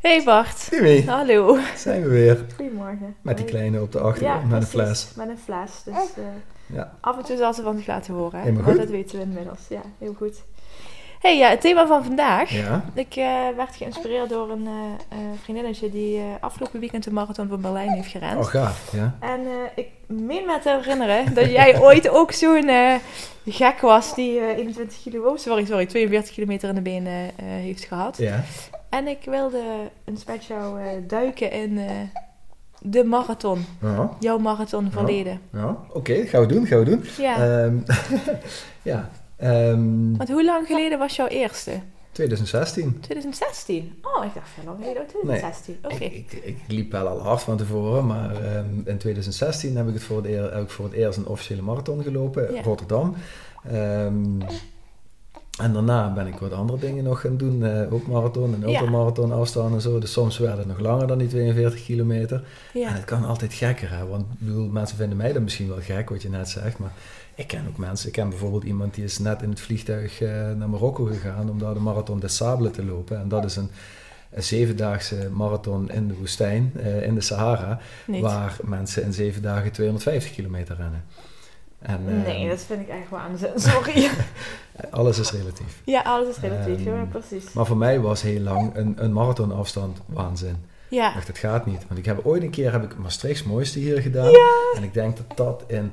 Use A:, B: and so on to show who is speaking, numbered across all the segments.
A: Hey Bart. Hallo.
B: Zijn we weer.
A: Goedemorgen.
B: Met die kleine op de achtergrond,
A: ja,
B: met een fles.
A: Met een fles. Dus uh,
B: ja.
A: af en toe zal ze van zich laten horen. Hè?
B: Helemaal
A: maar
B: goed.
A: dat weten we inmiddels. Ja, heel goed. Hey, ja, het thema van vandaag.
B: Ja.
A: Ik uh, werd geïnspireerd door een uh, vriendinnetje die afgelopen weekend de marathon van Berlijn heeft gerend.
B: Oh, gaaf, ja.
A: En ik meen me te herinneren dat jij ooit ook zo'n gek was die 21 kilo, oh, sorry, sorry, 42 kilometer in de benen heeft gehad.
B: Ja.
A: En ik wilde een met jou duiken in de marathon.
B: Ja.
A: Jouw marathon verleden.
B: Ja, ja. oké, okay, gaan we doen, gaan we doen.
A: Ja.
B: Um, ja. Um,
A: Want hoe lang geleden was jouw eerste?
B: 2016.
A: 2016? Oh, ik dacht veel lang geleden. 2016, nee, oké.
B: Okay. Ik, ik, ik, liep wel al hard van tevoren, maar um, in 2016 heb ik, het voor het, eer, heb ik voor het eerst een officiële marathon gelopen,
A: Ja.
B: Rotterdam. Um, en daarna ben ik wat andere dingen nog gaan doen, uh, ook marathon en ultramarathon afstand en zo. Dus soms werd het nog langer dan die 42 kilometer.
A: Ja.
B: En het kan altijd gekker, hè? want bedoel, mensen vinden mij dan misschien wel gek, wat je net zegt, maar ik ken ook mensen. Ik ken bijvoorbeeld iemand die is net in het vliegtuig uh, naar Marokko gegaan om daar de Marathon des Sables te lopen. En dat is een, een zevendaagse marathon in de woestijn, uh, in de Sahara,
A: Niet.
B: waar mensen in zeven dagen 250 kilometer rennen.
A: En, nee, uh, dat vind ik echt waanzin. Sorry.
B: alles is relatief.
A: Ja, alles is relatief. Um, ja, precies.
B: Maar voor mij was heel lang een, een marathonafstand waanzin.
A: Ja.
B: Ik dacht, het gaat niet. Want ik heb ooit een keer heb ik Maastrichts mooiste hier gedaan.
A: Ja.
B: En ik denk dat dat in,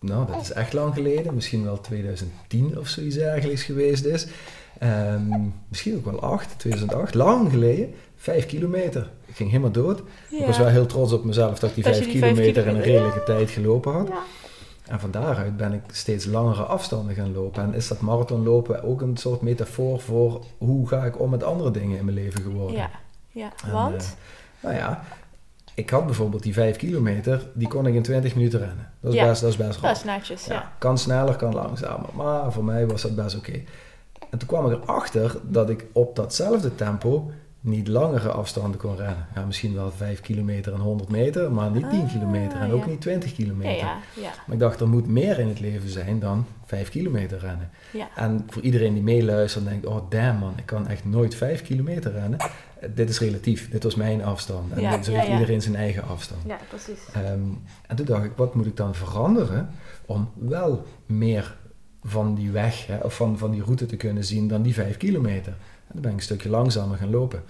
B: nou dat is echt lang geleden, misschien wel 2010 of zoiets dergelijks geweest is. Um, misschien ook wel 8, 2008, lang geleden. Vijf kilometer. Ik ging helemaal dood.
A: Ja.
B: Ik was wel heel trots op mezelf dat ik die
A: Dat
B: vijf
A: die
B: kilometer,
A: vijf
B: in een redelijke tijd gelopen had. En van daaruit ben ik steeds langere afstanden gaan lopen. En is dat marathonlopen ook een soort metafoor voor hoe ga ik om met andere dingen in mijn leven geworden.
A: Ja. ja.
B: En,
A: Want?
B: uh, nou ja, ik had bijvoorbeeld die 5 kilometer, die kon ik in 20 minuten rennen. Dat is
A: Ja.
B: best, dat is best
A: dat is netjes, ja.
B: Kan sneller, kan langzamer. Maar voor mij was dat best oké. En toen kwam ik erachter dat ik op datzelfde tempo niet langere afstanden kon rennen. Ja, misschien wel 5 kilometer en 100 meter, maar niet 10
A: Ah,
B: kilometer en ook
A: ja.
B: niet 20
A: Ja,
B: kilometer.
A: ja, ja.
B: Maar ik dacht, er moet meer in het leven zijn dan 5 kilometer rennen.
A: Ja.
B: En voor iedereen die meeluistert en denkt, oh damn man, ik kan echt nooit 5 kilometer rennen. Dit is relatief, dit was mijn afstand. En zo heeft iedereen zijn eigen afstand.
A: ja, precies.
B: Ehm, en toen dacht ik, wat moet ik dan veranderen om wel meer van die weg, hè, of van, van die route te kunnen zien dan die 5 kilometer. En dan ben ik een stukje langzamer gaan lopen.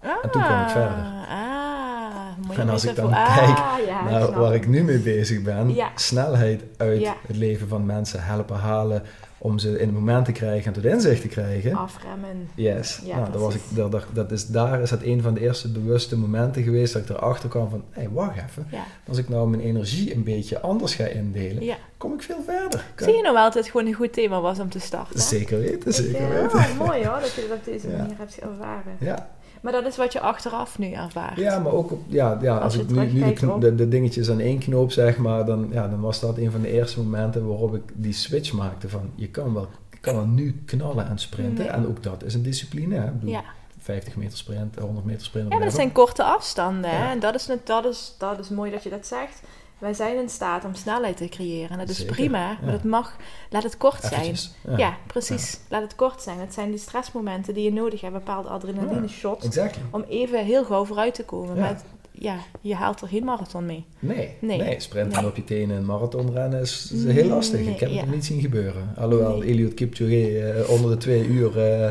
B: En toen kwam ik verder.
A: Ah,
B: En als ik dan
A: metafoor.
B: kijk
A: ah, ja,
B: naar waar ik nu mee bezig ben,
A: Ja.
B: snelheid uit het leven van mensen helpen halen om ze in het moment te krijgen en tot inzicht te krijgen.
A: Afremmen.
B: Yes.
A: Ja,
B: nou, dat was ik, dat, dat, dat is, daar is het een van de eerste bewuste momenten geweest dat ik erachter kwam van, hé, hey, wacht even.
A: Ja.
B: Als ik nou mijn energie een beetje anders ga indelen,
A: ja.
B: kom ik veel verder. Kan-
A: Zie je nou wel dat het gewoon een goed thema was om te starten?
B: Zeker weten, zeker weten.
A: oh, mooi hoor, dat je dat op deze
B: Ja.
A: manier hebt ervaren.
B: Ja,
A: Maar dat is wat je achteraf nu ervaart.
B: ja, maar ook op, ja, ja, als, ik nu, nu de, dingetjes aan één knoop zeg maar, dan, ja, dan was dat een van de eerste momenten waarop ik die switch maakte van je kan wel, je kan wel nu knallen en sprinten.
A: Nee.
B: En ook dat is een discipline. Hè? Ik bedoel,
A: Ja.
B: 50 meter sprint, 100 meter sprint.
A: Ja, maar dat zijn korte afstanden. Hè?
B: Ja.
A: En dat is, dat, is, dat is mooi dat je dat zegt. Wij zijn in staat om snelheid te creëren. En dat is
B: Zeker,
A: prima,
B: ja.
A: maar dat mag, laat het kort zijn. Ja, precies. Laat het kort zijn. Het zijn die stressmomenten die je nodig hebt, bepaalde adrenaline shots,
B: Exactly.
A: om even heel gauw vooruit te komen.
B: Ja.
A: Maar het- ja, je haalt er geen marathon mee.
B: Nee, nee.
A: Nee.
B: sprinten
A: Nee.
B: op je tenen en marathonrennen is, is heel lastig.
A: Nee,
B: ik heb het niet zien gebeuren. Alhoewel. Eliud Kipchoge eh, onder de twee uur eh,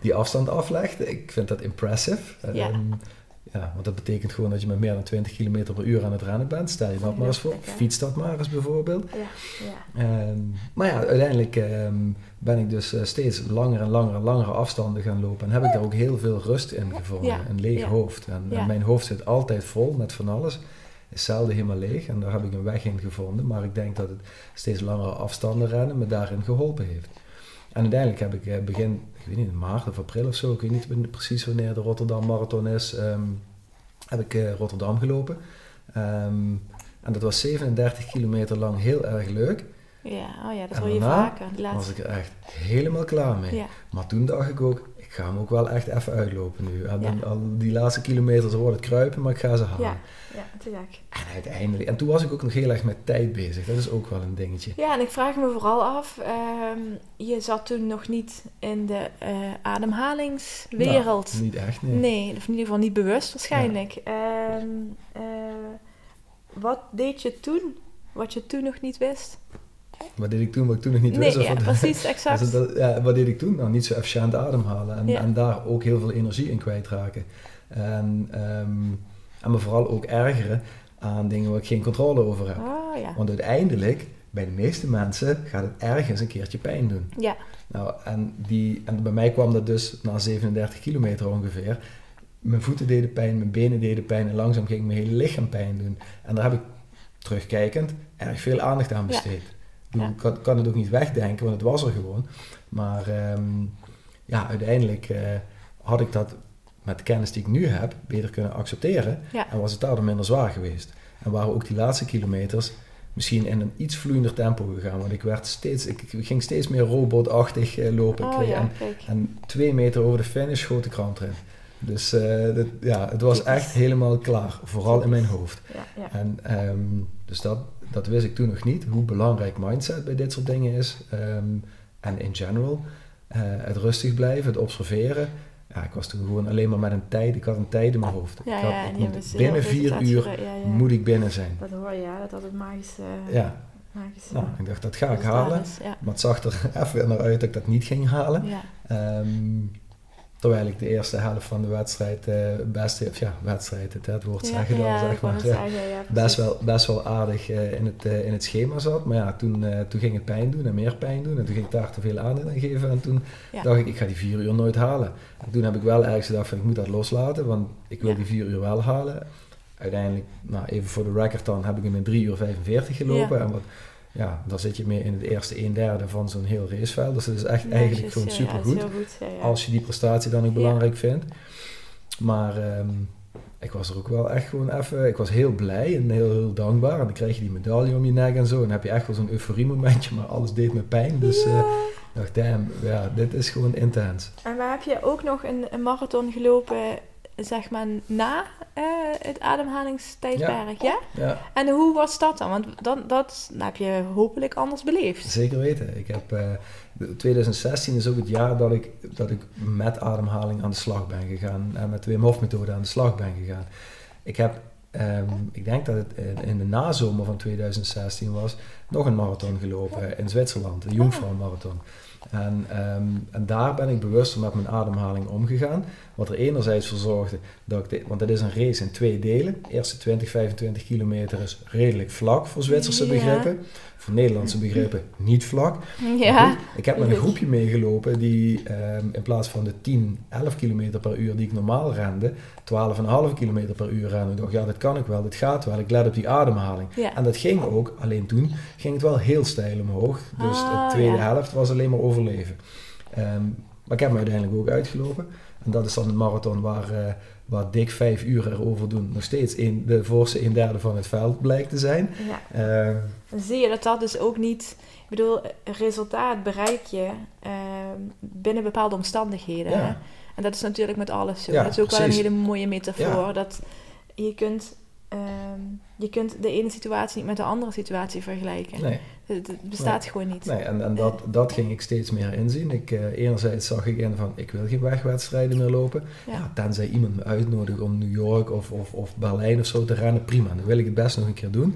B: die afstand aflegt. Ik vind dat impressive.
A: Ja.
B: Ja, want dat betekent gewoon dat je met meer dan 20 km per uur aan het rennen bent. Stel je dat maar eens voor. Fiets dat maar eens bijvoorbeeld.
A: Ja, ja.
B: Ehm, maar ja, uiteindelijk ehm, ben ik dus eh, steeds langer en langer en langere afstanden gaan lopen. En heb ik daar ook heel veel rust in gevonden.
A: Ja,
B: Een leeg hoofd. En, mijn hoofd zit altijd vol met van alles. Is zelden helemaal leeg. En daar heb ik een weg in gevonden. Maar ik denk dat het steeds langere afstanden rennen me daarin geholpen heeft. En uiteindelijk heb ik eh, begin, ik weet niet, in maart of april of zo. Ik weet niet precies wanneer de Rotterdam Marathon is. ehm, heb ik eh, Rotterdam gelopen. Ehm, en dat was 37 kilometer lang heel erg leuk.
A: Ja, oh ja, dat hoor je vaker. Die
B: was ik er echt helemaal klaar mee.
A: Ja,
B: Maar toen dacht ik ook, ga hem ook wel echt even uitlopen nu.
A: Ja.
B: dan- al die laatste kilometers wordt het kruipen, maar ik ga ze halen.
A: ja, ja, te gek.
B: En uiteindelijk, en toen was ik ook nog heel erg met tijd bezig. Dat is ook wel een dingetje.
A: Ja, en ik vraag me vooral af, ehm, je zat toen nog niet in de eh, ademhalingswereld.
B: Nou, niet echt, nee.
A: nee. of in ieder geval niet bewust waarschijnlijk. Ehm, eh, wat deed je toen, wat je toen nog niet wist?
B: Wat deed ik toen, wat ik toen nog niet
A: nee,
B: wist?
A: ja, precies, exact.
B: Dus dat- ja, wat deed ik toen? Nou, niet zo efficiënt ademhalen. En,
A: Ja.
B: en daar ook heel veel energie in kwijtraken. En, ehm, en me vooral ook ergeren aan dingen waar ik geen controle over heb.
A: Oh ja.
B: Want uiteindelijk, bij de meeste mensen, gaat het ergens een keertje pijn doen.
A: Ja,
B: Nou, en, die, en bij mij kwam dat dus na 37 kilometer ongeveer. Mijn voeten deden pijn, mijn benen deden pijn en langzaam ging mijn hele lichaam pijn doen. En daar heb ik terugkijkend erg veel aandacht aan besteed.
A: Ja.
B: Ik kan, kan het ook niet wegdenken, want het was er gewoon. Maar ehm, ja, uiteindelijk eh, had ik dat met de kennis die ik nu heb beter kunnen accepteren.
A: Ja.
B: En was het daardoor minder zwaar geweest. En waren ook die laatste kilometers misschien in een iets vloeiender tempo gegaan. Want ik, werd steeds, ik, ging steeds meer robotachtig eh, lopen.
A: Oh
B: kreeg-
A: ja,
B: en, en twee meter over de finish schoot de kramp erin. Dus eh, dat, ja, het was echt helemaal klaar. Vooral in mijn hoofd.
A: Ja, ja.
B: En ehm, dus dat, dat wist ik toen nog niet. Hoe belangrijk mindset bij dit soort dingen is. Ehm, en in general. eh, het rustig blijven, het observeren. Ja, ik was toen gewoon alleen maar met een tijd. Ik had een tijd in mijn hoofd.
A: Ja,
B: ik had,
A: ja,
B: ik moet binnen vier uur
A: ja,
B: moet ik binnen zijn.
A: Dat hoor je, ja, dat had het magisch. eh
B: Ja, nou, ik dacht dat ga ik halen.
A: is.
B: Maar het zag er even naar uit dat ik dat niet ging halen.
A: Ja.
B: Terwijl ik de eerste helft van de wedstrijd, eh best, of ja, wedstrijd, het, het woord zeggen dan,
A: ja,
B: zeg maar,
A: net zeggen, ja,
B: best, wel, best wel aardig eh, in, het, eh, in het schema zat. Maar ja, toen, toen ging het pijn doen en meer pijn doen. En toen ging ik daar te veel aandacht aan geven. En toen dacht ik, ik ga die vier uur nooit halen. En toen heb ik wel ergens gedacht van, ik moet dat loslaten, want ik wil die vier uur wel halen. Uiteindelijk, nou even voor de record dan, heb ik hem in 3 uur 45 gelopen.
A: Ja.
B: En wat, ja, daar zit je mee in het eerste een derde van zo'n heel raceveld. Dus dat is echt eigenlijk gewoon
A: ja, ja,
B: supergoed.
A: heel goed. Ja, ja.
B: Als je die prestatie dan ook
A: Ja.
B: belangrijk vindt. Maar ehm, ik was er ook wel echt gewoon even... Ik was heel blij en heel, heel dankbaar. En dan krijg je die medaille om je nek en zo. En dan heb je echt wel zo'n euforie momentje. Maar alles deed me pijn. Dus eh,
A: Ja.
B: ik dacht, damn, ja, dit is gewoon intens.
A: En waar heb je ook nog een, een marathon gelopen, zeg maar, na eh, het ademhalingstijdperk, ja.
B: Ja,
A: En hoe was dat dan? Want dan, dat heb je hopelijk anders beleefd.
B: zeker weten. Ik heb... eh, de- 2016 is ook het jaar dat ik, dat ik met ademhaling aan de slag ben gegaan. En met de Wim Hof methode aan de slag ben gegaan. Ik heb... ehm, ik denk dat het in, de nazomer van 2016 was, nog een marathon gelopen in Zwitserland, de Jungfrau-marathon. En, ehm, en daar ben ik bewuster met mijn ademhaling omgegaan. Wat er enerzijds voor zorgde dat ik, dit, want het is een race in twee delen. De eerste 20, 25 kilometer is redelijk vlak voor Zwitserse
A: Ja.
B: begrippen. Voor Nederlandse begrippen niet vlak.
A: Ja,
B: goed, ik heb met een groepje meegelopen die ehm, in plaats van de 10, 11 kilometer per uur die ik normaal rende, 12,5 kilometer per uur rende. Ik dacht, ja, dat kan ik wel, dit gaat wel. Ik let op die ademhaling.
A: ja.
B: En dat ging ook, alleen toen ging het wel heel steil omhoog. Dus
A: Ah,
B: de tweede
A: ja.
B: helft was alleen maar overleven. Ehm, maar ik heb me uiteindelijk ook uitgelopen. En dat is dan een marathon waar, eh, waar dik vijf uur erover doen nog steeds een, de voorste een derde van het veld blijkt te zijn.
A: ja.
B: Ehm,
A: Dan zie je dat dat dus ook niet... Ik bedoel, resultaat bereik je eh, binnen bepaalde omstandigheden.
B: Ja.
A: hè? En dat is natuurlijk met alles zo.
B: Ja,
A: dat is ook wel een hele mooie metafoor. Dat je kunt ehm, je kunt de ene situatie niet met de andere situatie vergelijken.
B: Nee.
A: Het, het bestaat gewoon niet.
B: Nee, en, en dat, dat ging ik steeds meer inzien. Ik, eh, enerzijds zag ik in van, ik wil geen wegwedstrijden meer lopen.
A: Ja.
B: Ja, tenzij iemand me uitnodigt om New York of, of, of Berlijn of zo te rennen, prima. Dan wil ik het best nog een keer doen.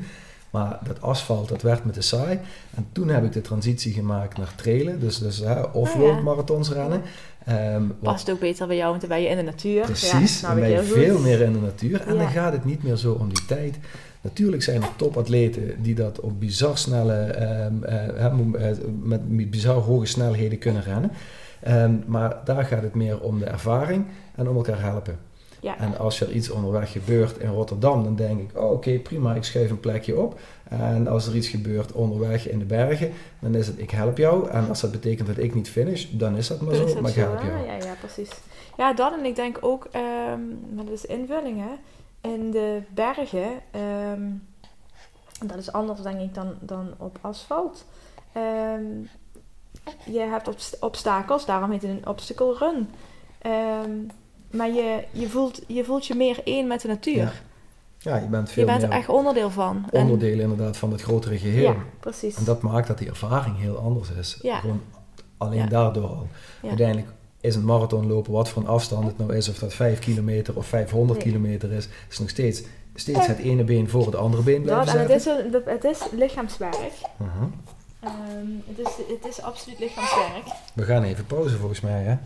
B: Maar dat asfalt, dat werd me te saai. En toen heb ik de transitie gemaakt naar trailen. Dus, dus hè, offroad
A: Oh ja.
B: marathons rennen. Wat
A: Past ook beter bij jou, want dan ben je in de natuur.
B: Precies,
A: ja,
B: dan ben je
A: heel goed.
B: veel meer in de natuur. En
A: Ja.
B: dan gaat het niet meer zo om die tijd. Natuurlijk zijn er topatleten die dat op bizar snelle, ehm, eh, eh, met bizar hoge snelheden kunnen rennen. Ehm, maar daar gaat het meer om de ervaring en om elkaar helpen.
A: Ja.
B: En als er iets onderweg gebeurt in Rotterdam, dan denk ik, oh, oké, prima, ik schuif een plekje op. En als er iets gebeurt onderweg in de bergen, dan is het, ik help jou. En als dat betekent dat ik niet finish, dan is dat maar
A: Dan
B: zo, maar ik help jou.
A: Ja, ja, precies. Ja, dat en ik denk ook, ehm maar dat is invulling, hè. In de bergen, ehm, dat is anders denk ik dan, dan op asfalt. Ehm, je hebt obst- obstakels, daarom heet het een obstacle run. Ehm, maar je, je, voelt, je voelt je meer één met de natuur.
B: Ja, Ja, je bent veel
A: je bent er echt onderdeel van. En-
B: onderdelen inderdaad van het grotere geheel.
A: ja, precies.
B: En dat maakt dat die ervaring heel anders is.
A: Ja.
B: Gewoon alleen daardoor al. Uiteindelijk is een marathon lopen, wat voor een afstand het nou is, of dat 5 kilometer of 500
A: Nee.
B: kilometer is, is nog steeds, steeds het ene been voor het andere been blijven
A: dat, en het is, een, het is lichaamswerk. Ehm, het, is, het is absoluut lichaamswerk.
B: We gaan even pauze volgens mij, hè?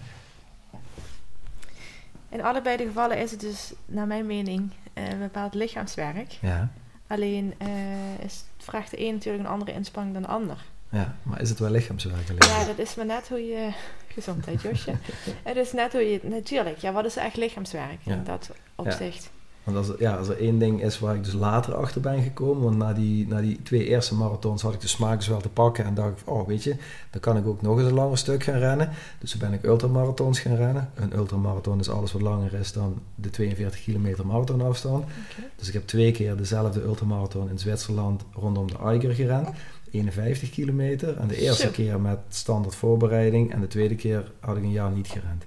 A: In allebei de gevallen is het dus, naar mijn mening, eh, een bepaald lichaamswerk.
B: Ja.
A: Alleen eh, is, vraagt de een natuurlijk een andere inspanning dan de ander.
B: ja. Maar is het wel lichaamswerk alleen?
A: Ja, dat is maar net hoe je... Gezondheid, Josje. het is net hoe je... Natuurlijk, ja, wat is echt lichaamswerk
B: Ja.
A: in dat opzicht?
B: Want als, er- ja, als er één ding is waar ik dus later achter ben gekomen, want na die, na die twee eerste marathons had ik de smaak dus wel te pakken en dacht ik, oh weet je, dan kan ik ook nog eens een langer stuk gaan rennen. Dus toen ben ik ultramarathons gaan rennen. Een ultramarathon is alles wat langer is dan de 42 kilometer marathonafstand.
A: Oké.
B: Dus ik heb twee keer dezelfde ultramarathon in Zwitserland rondom de Eiger gerend. 51 kilometer. En de eerste keer met standaard voorbereiding. En de tweede keer had ik een jaar niet gerend.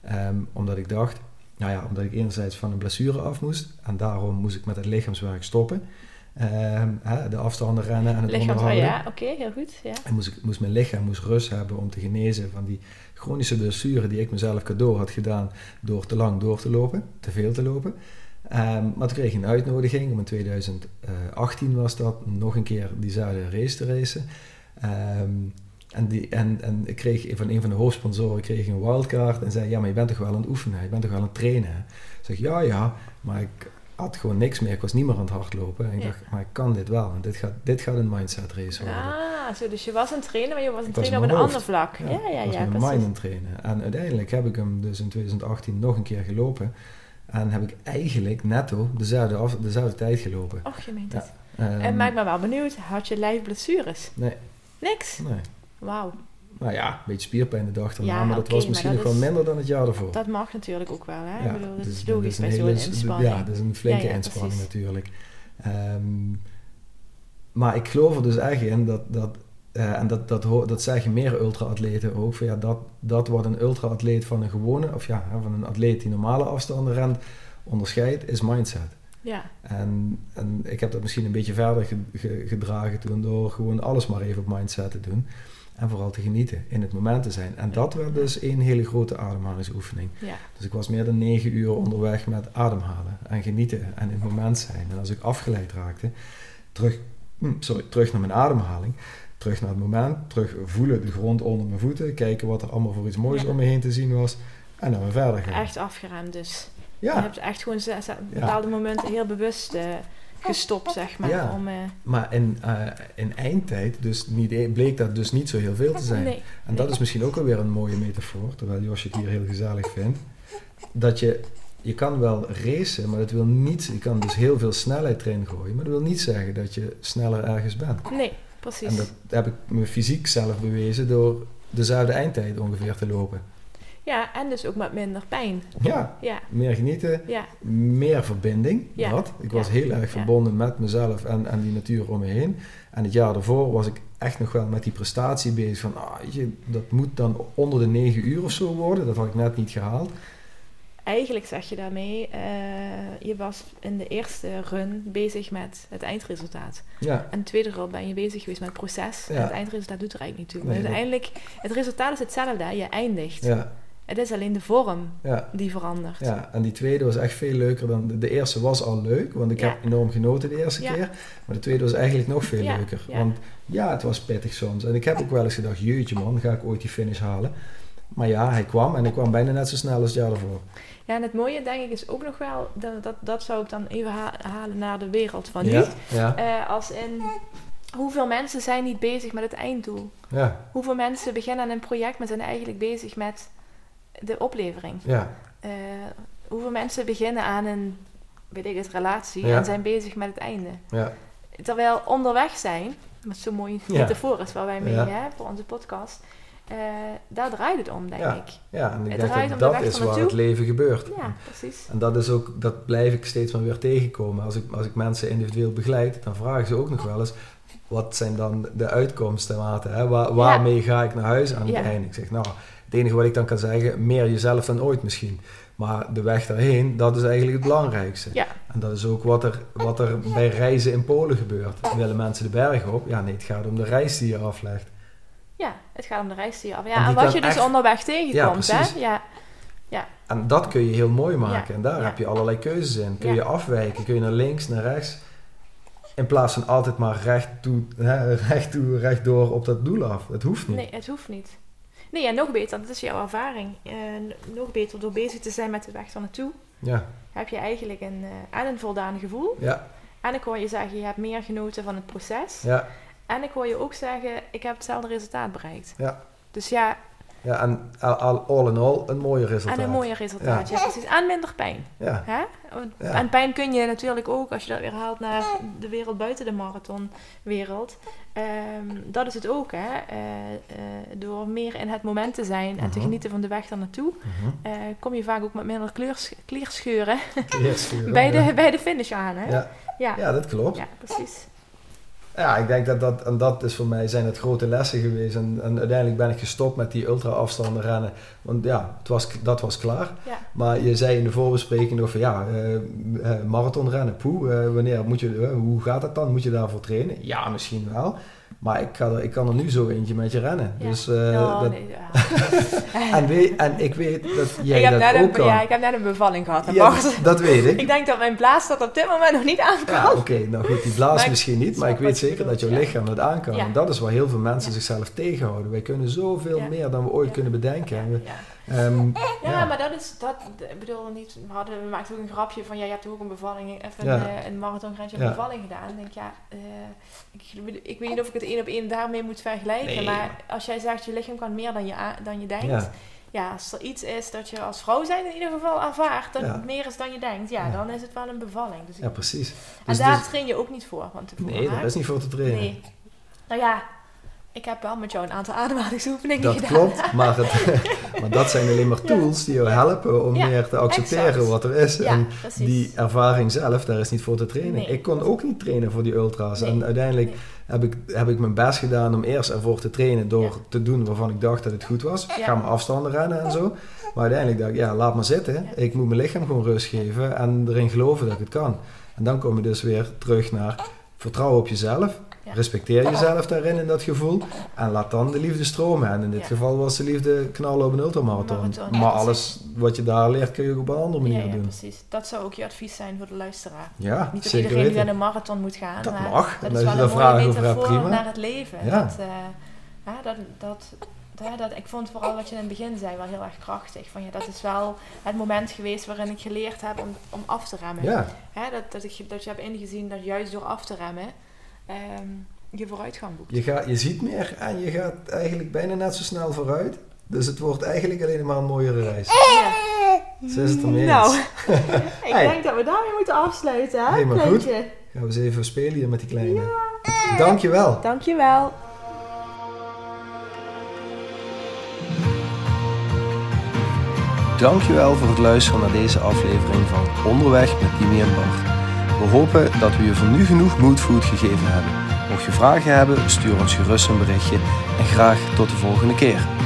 B: Ehm, omdat ik dacht, nou ja, omdat ik enerzijds van een blessure af moest. En daarom moest ik met het lichaamswerk stoppen. Ehm, hè, de afstanden rennen en het
A: Lichaamswerk,
B: onderhouden.
A: ja, oké, heel goed. Ja.
B: En moest, ik, moest mijn lichaam moest rust hebben om te genezen van die chronische blessure die ik mezelf cadeau had gedaan door te lang door te lopen, te veel te lopen. Ehm, maar toen kreeg ik een uitnodiging, om in 2018 was dat, nog een keer diezelfde race te racen. Ehm, en, die, en, en ik kreeg van een van de hoofdsponsoren kreeg een wildcard en zei, ja, maar je bent toch wel aan het oefenen, je bent toch wel aan het trainen. hè?" Ik zeg, ja, ja, maar ik had gewoon niks meer, ik was niet meer aan het hardlopen. En ik
A: Ja.
B: dacht, maar ik kan dit wel, en dit gaat, dit gaat een mindset race worden.
A: Ah, zo, dus je was een trainer, maar je was een
B: Ik was
A: trainer op een ander vlak. Ja, ja,
B: ik was
A: ja,
B: mijn
A: precies.
B: mind aan het trainen. En uiteindelijk heb ik hem dus in 2018 nog een keer gelopen. En heb ik eigenlijk netto dezelfde, af, dezelfde tijd gelopen.
A: Och, je meent
B: Ja.
A: het.
B: Ehm,
A: en maak me wel benieuwd, had je lijf blessures?
B: Nee,
A: Niks?
B: nee.
A: Wauw,
B: Nou ja, een beetje spierpijn de dag erna,
A: Ja,
B: maar dat was misschien nog wel
A: is-
B: minder dan het jaar ervoor.
A: dat mag natuurlijk ook wel, hè? ik bedoel, dat
B: dus-
A: is
B: dat
A: logisch bij zo'n
B: hele-
A: inspanning.
B: Ja, dat is een flinke
A: Ja, ja,
B: inspanning natuurlijk. Ehm, maar ik geloof er dus echt in dat, dat eh, en dat, dat, dat zeggen meer ultra-atleten ook, van ja, dat, dat wat een ultra-atleet van een gewone, of ja, van een atleet die normale afstanden rent, onderscheidt, is mindset.
A: Ja,
B: En, en ik heb dat misschien een beetje verder ge- ge- gedragen toen door gewoon alles maar even op mindset te doen. En vooral te genieten, in het moment te zijn. En dat werd dus één hele grote ademhalingsoefening.
A: ja.
B: Dus ik was meer dan negen uur onderweg met ademhalen en genieten en in het moment zijn. En als ik afgeleid raakte, terug, hm, sorry, terug naar mijn ademhaling, terug naar het moment, terug voelen de grond onder mijn voeten, kijken wat er allemaal voor iets moois
A: Ja.
B: om me heen te zien was en dan weer verder gaan.
A: Echt afgeremd dus. Je
B: Ja,
A: hebt echt gewoon ze- ze- bepaalde momenten heel bewust eh, gestopt, zeg maar.
B: Ja.
A: Om, eh,
B: maar in, eh, in eindtijd dus niet, e- bleek dat dus niet zo heel veel te zijn.
A: nee,
B: En dat is misschien ook alweer een mooie metafoor, terwijl Josje het hier heel gezellig vindt. Dat je, je kan wel racen, maar dat wil niet, je kan dus heel veel snelheid erin gooien, maar dat wil niet zeggen dat je sneller ergens bent.
A: nee, precies.
B: En dat heb ik me fysiek zelf bewezen door dezelfde eindtijd ongeveer te lopen.
A: Ja, en dus ook met minder pijn.
B: Ja,
A: Ja,
B: meer genieten,
A: ja,
B: meer verbinding.
A: Ja.
B: Dat. Ik was heel erg verbonden met mezelf en, en die natuur om me heen. En het jaar daarvoor was ik echt nog wel met die prestatie bezig. Van, ah, je, dat moet dan onder de negen uur of zo worden. Dat had ik net niet gehaald.
A: eigenlijk zeg je daarmee, eh, je was in de eerste run bezig met het eindresultaat.
B: Ja,
A: En de tweede run ben je bezig geweest met het proces.
B: Ja.
A: En het eindresultaat doet er eigenlijk niet toe.
B: Nee,
A: maar uiteindelijk, het resultaat is hetzelfde. Je eindigt.
B: ja,
A: Het is alleen de vorm
B: ja.
A: die verandert.
B: Ja, en die tweede was echt veel leuker dan... De, de eerste was al leuk, want ik
A: Ja.
B: heb enorm genoten de eerste keer. Maar de tweede was eigenlijk nog veel leuker. Want ja, het was pittig soms. En ik heb ook wel eens gedacht, jeetje man, ga ik ooit die finish halen? Maar ja, hij kwam en ik kwam bijna net zo snel als het jaar ervoor.
A: Ja, en het mooie denk ik is ook nog wel, dat, dat, dat zou ik dan even ha- halen naar de wereld van nu.
B: Ja, ja,
A: Eh, als in, hoeveel mensen zijn niet bezig met het einddoel?
B: ja,
A: Hoeveel mensen beginnen aan een project, maar zijn eigenlijk bezig met de oplevering?
B: ja,
A: Eh, hoeveel mensen beginnen aan een, weet ik het, relatie
B: Ja.
A: en zijn bezig met het einde?
B: ja,
A: Terwijl onderweg zijn, wat zo'n mooie metafoor is waar wij mee hè, voor onze podcast, eh, daar draait het om, denk
B: Ja.
A: ik.
B: ja. En ik
A: Het
B: denk dat is waar
A: naartoe.
B: het leven gebeurt.
A: Ja, precies.
B: En dat is ook, dat blijf ik steeds maar weer tegenkomen. Als ik, als ik mensen individueel begeleid, dan vragen ze ook nog wel eens, wat zijn dan de uitkomsten? Hè? Waar, waarmee ga ik naar huis aan het
A: Ja.
B: einde? Ik zeg, nou, het enige wat ik dan kan zeggen, meer jezelf dan ooit misschien. Maar de weg daarheen, dat is eigenlijk het belangrijkste.
A: Ja.
B: En dat is ook wat er, wat er bij reizen in Polen gebeurt. Willen mensen de berg op? Ja, nee, het gaat om de reis die je aflegt.
A: Ja, het gaat om de reis die je af.
B: En
A: Ja, en, wat je dus onderweg
B: Ja,
A: tegenkomt, hè?
B: precies.
A: Ja,
B: En dat kun je heel mooi maken.
A: Ja,
B: En daar
A: ja.
B: heb je allerlei keuzes in. Kun
A: Ja.
B: je afwijken, kun je naar links, naar rechts. In plaats van altijd maar recht toe, hè, recht toe, rechtdoor op dat doel af. Het hoeft niet.
A: nee, het hoeft niet. Nee, en nog beter, dat is jouw ervaring. Nog beter door bezig te zijn met de weg er naartoe,
B: Ja,
A: heb je eigenlijk een, eh en een voldaan gevoel.
B: ja,
A: En ik hoor je zeggen, je hebt meer genoten van het proces.
B: ja,
A: En ik hoor je ook zeggen, ik heb hetzelfde resultaat bereikt.
B: ja.
A: Dus ja,
B: ja en al, al- all in all een mooie resultaat.
A: en een mooie resultaat. Ja. precies. En minder pijn.
B: Ja,
A: Hè?
B: Ja.
A: En pijn kun je natuurlijk ook, als je dat weer haalt naar de wereld buiten de marathonwereld. Ehm, dat is het ook, hè. Eh, eh, door meer in het moment te zijn en te
B: Mhm.
A: genieten van de weg daar naartoe,
B: Mhm.
A: eh, kom je vaak ook met minder
B: Eerst weer,
A: bij,
B: ja.
A: de, bij de finish aan, hè.
B: Ja,
A: ja.
B: ja, dat klopt.
A: Ja, precies.
B: Ja, ik denk dat dat, en dat is voor mij zijn het grote lessen geweest. En, en uiteindelijk ben ik gestopt met die ultra-afstanden rennen. Want ja, het was, dat was klaar.
A: Ja.
B: Maar je zei in de voorbespreking nog van ja, eh, eh, marathonrennen, poeh, eh, wanneer moet je, hoe gaat dat dan? Moet je daarvoor trainen? Ja, misschien wel. Maar ik, ga er, ik kan er nu zo eentje met je rennen.
A: Ja.
B: Dus, eh,
A: Oh,
B: dat,
A: nee, ja.
B: en, weet, en ik weet dat jij
A: ik, heb
B: dat
A: net
B: ook
A: een,
B: kan.
A: ja, ik heb net een bevalling gehad.
B: Ja,
A: Bart.
B: dat weet ik.
A: Ik denk dat mijn blaas dat op dit moment nog niet aankomt.
B: Ja, oké, nou goed, die blaas
A: Maar
B: misschien niet, maar ik weet zeker dat jouw lichaam dat aan kan.
A: Ja.
B: En dat is waar heel veel mensen zichzelf tegenhouden. Wij kunnen zoveel meer dan we ooit kunnen bedenken.
A: Ja.
B: ehm,
A: Ja, maar dat is, dat, ik bedoel niet, we, hadden, we maakten ook een grapje van, ja, je hebt ook een bevalling, even
B: Ja.
A: een, eh, een marathongrensje een
B: Ja.
A: bevalling gedaan. Ik denk, ja, eh, ik, ik weet niet of ik het één op één daarmee moet vergelijken,
B: Nee.
A: maar als jij zegt, je lichaam kan meer dan je, dan je denkt,
B: Ja.
A: ja. als er iets is dat je als vrouw zijn in ieder geval ervaart, dat
B: Ja.
A: het meer is dan je denkt, ja,
B: Ja.
A: dan is het wel een bevalling. Dus
B: ja, precies.
A: en
B: Dus,
A: daar
B: dus-
A: train je ook niet voor, want tevoren,
B: nee, daar is niet voor te trainen.
A: Nee. Nou ja, ik heb wel met jou een aantal ademhalingsoefeningen
B: Dat
A: gedaan.
B: klopt, maar, het, maar dat zijn alleen maar tools die jou helpen om
A: Ja,
B: meer te accepteren
A: exact.
B: wat er is.
A: Ja,
B: en
A: precies.
B: die ervaring zelf, daar is niet voor te trainen.
A: Nee.
B: Ik kon ook niet trainen voor die ultra's.
A: Nee.
B: En uiteindelijk
A: Nee.
B: heb, ik, heb ik mijn best gedaan om eerst ervoor te trainen door te doen waarvan ik dacht dat het goed was.
A: Ja.
B: Ga mijn afstanden rennen en zo. Maar uiteindelijk dacht ik, ja, laat maar zitten. Ik moet mijn lichaam gewoon rust geven en erin geloven dat ik het kan. En dan kom je dus weer terug naar vertrouwen op jezelf. Respecteer jezelf daarin in dat gevoel. En laat dan de liefde stromen. En in dit geval was de liefde knallen op een ultramarathon.
A: Marathon,
B: maar alles wat je daar leert kun je ook op een andere manier
A: ja, ja,
B: doen.
A: precies. Dat zou ook je advies zijn voor de luisteraar.
B: Ja,
A: Niet dat iedereen aan een marathon moet gaan.
B: Dat
A: maar
B: mag.
A: Dat
B: En
A: is wel een mooie metafoor
B: prima.
A: naar het leven.
B: Ja.
A: Dat, eh, ja, dat, dat, ja, dat, ik vond vooral wat je in het begin zei wel heel erg krachtig. Van, ja, dat is wel het moment geweest waarin ik geleerd heb om, om af te remmen.
B: Ja,
A: dat, dat, ik, dat je hebt ingezien dat juist door af te remmen ehm, je vooruitgang boekt.
B: je, gaat, je ziet meer en je gaat eigenlijk bijna net zo snel vooruit. Dus het wordt eigenlijk alleen maar een mooiere reis.
A: Ja.
B: Ze is het ermee
A: Nou,
B: eens.
A: ik
B: Hey.
A: denk dat we daarmee moeten afsluiten, hè,
B: Hey, maar goed.
A: Kleintje?
B: Gaan we eens even spelen hier met die kleine. Dankjewel.
A: Dankjewel.
B: Dankjewel voor het luisteren naar deze aflevering van Onderweg met Kimi en Bart. We hopen dat we je voor nu genoeg moodfood gegeven hebben. Mocht je vragen hebben, stuur ons gerust een berichtje en graag tot de volgende keer.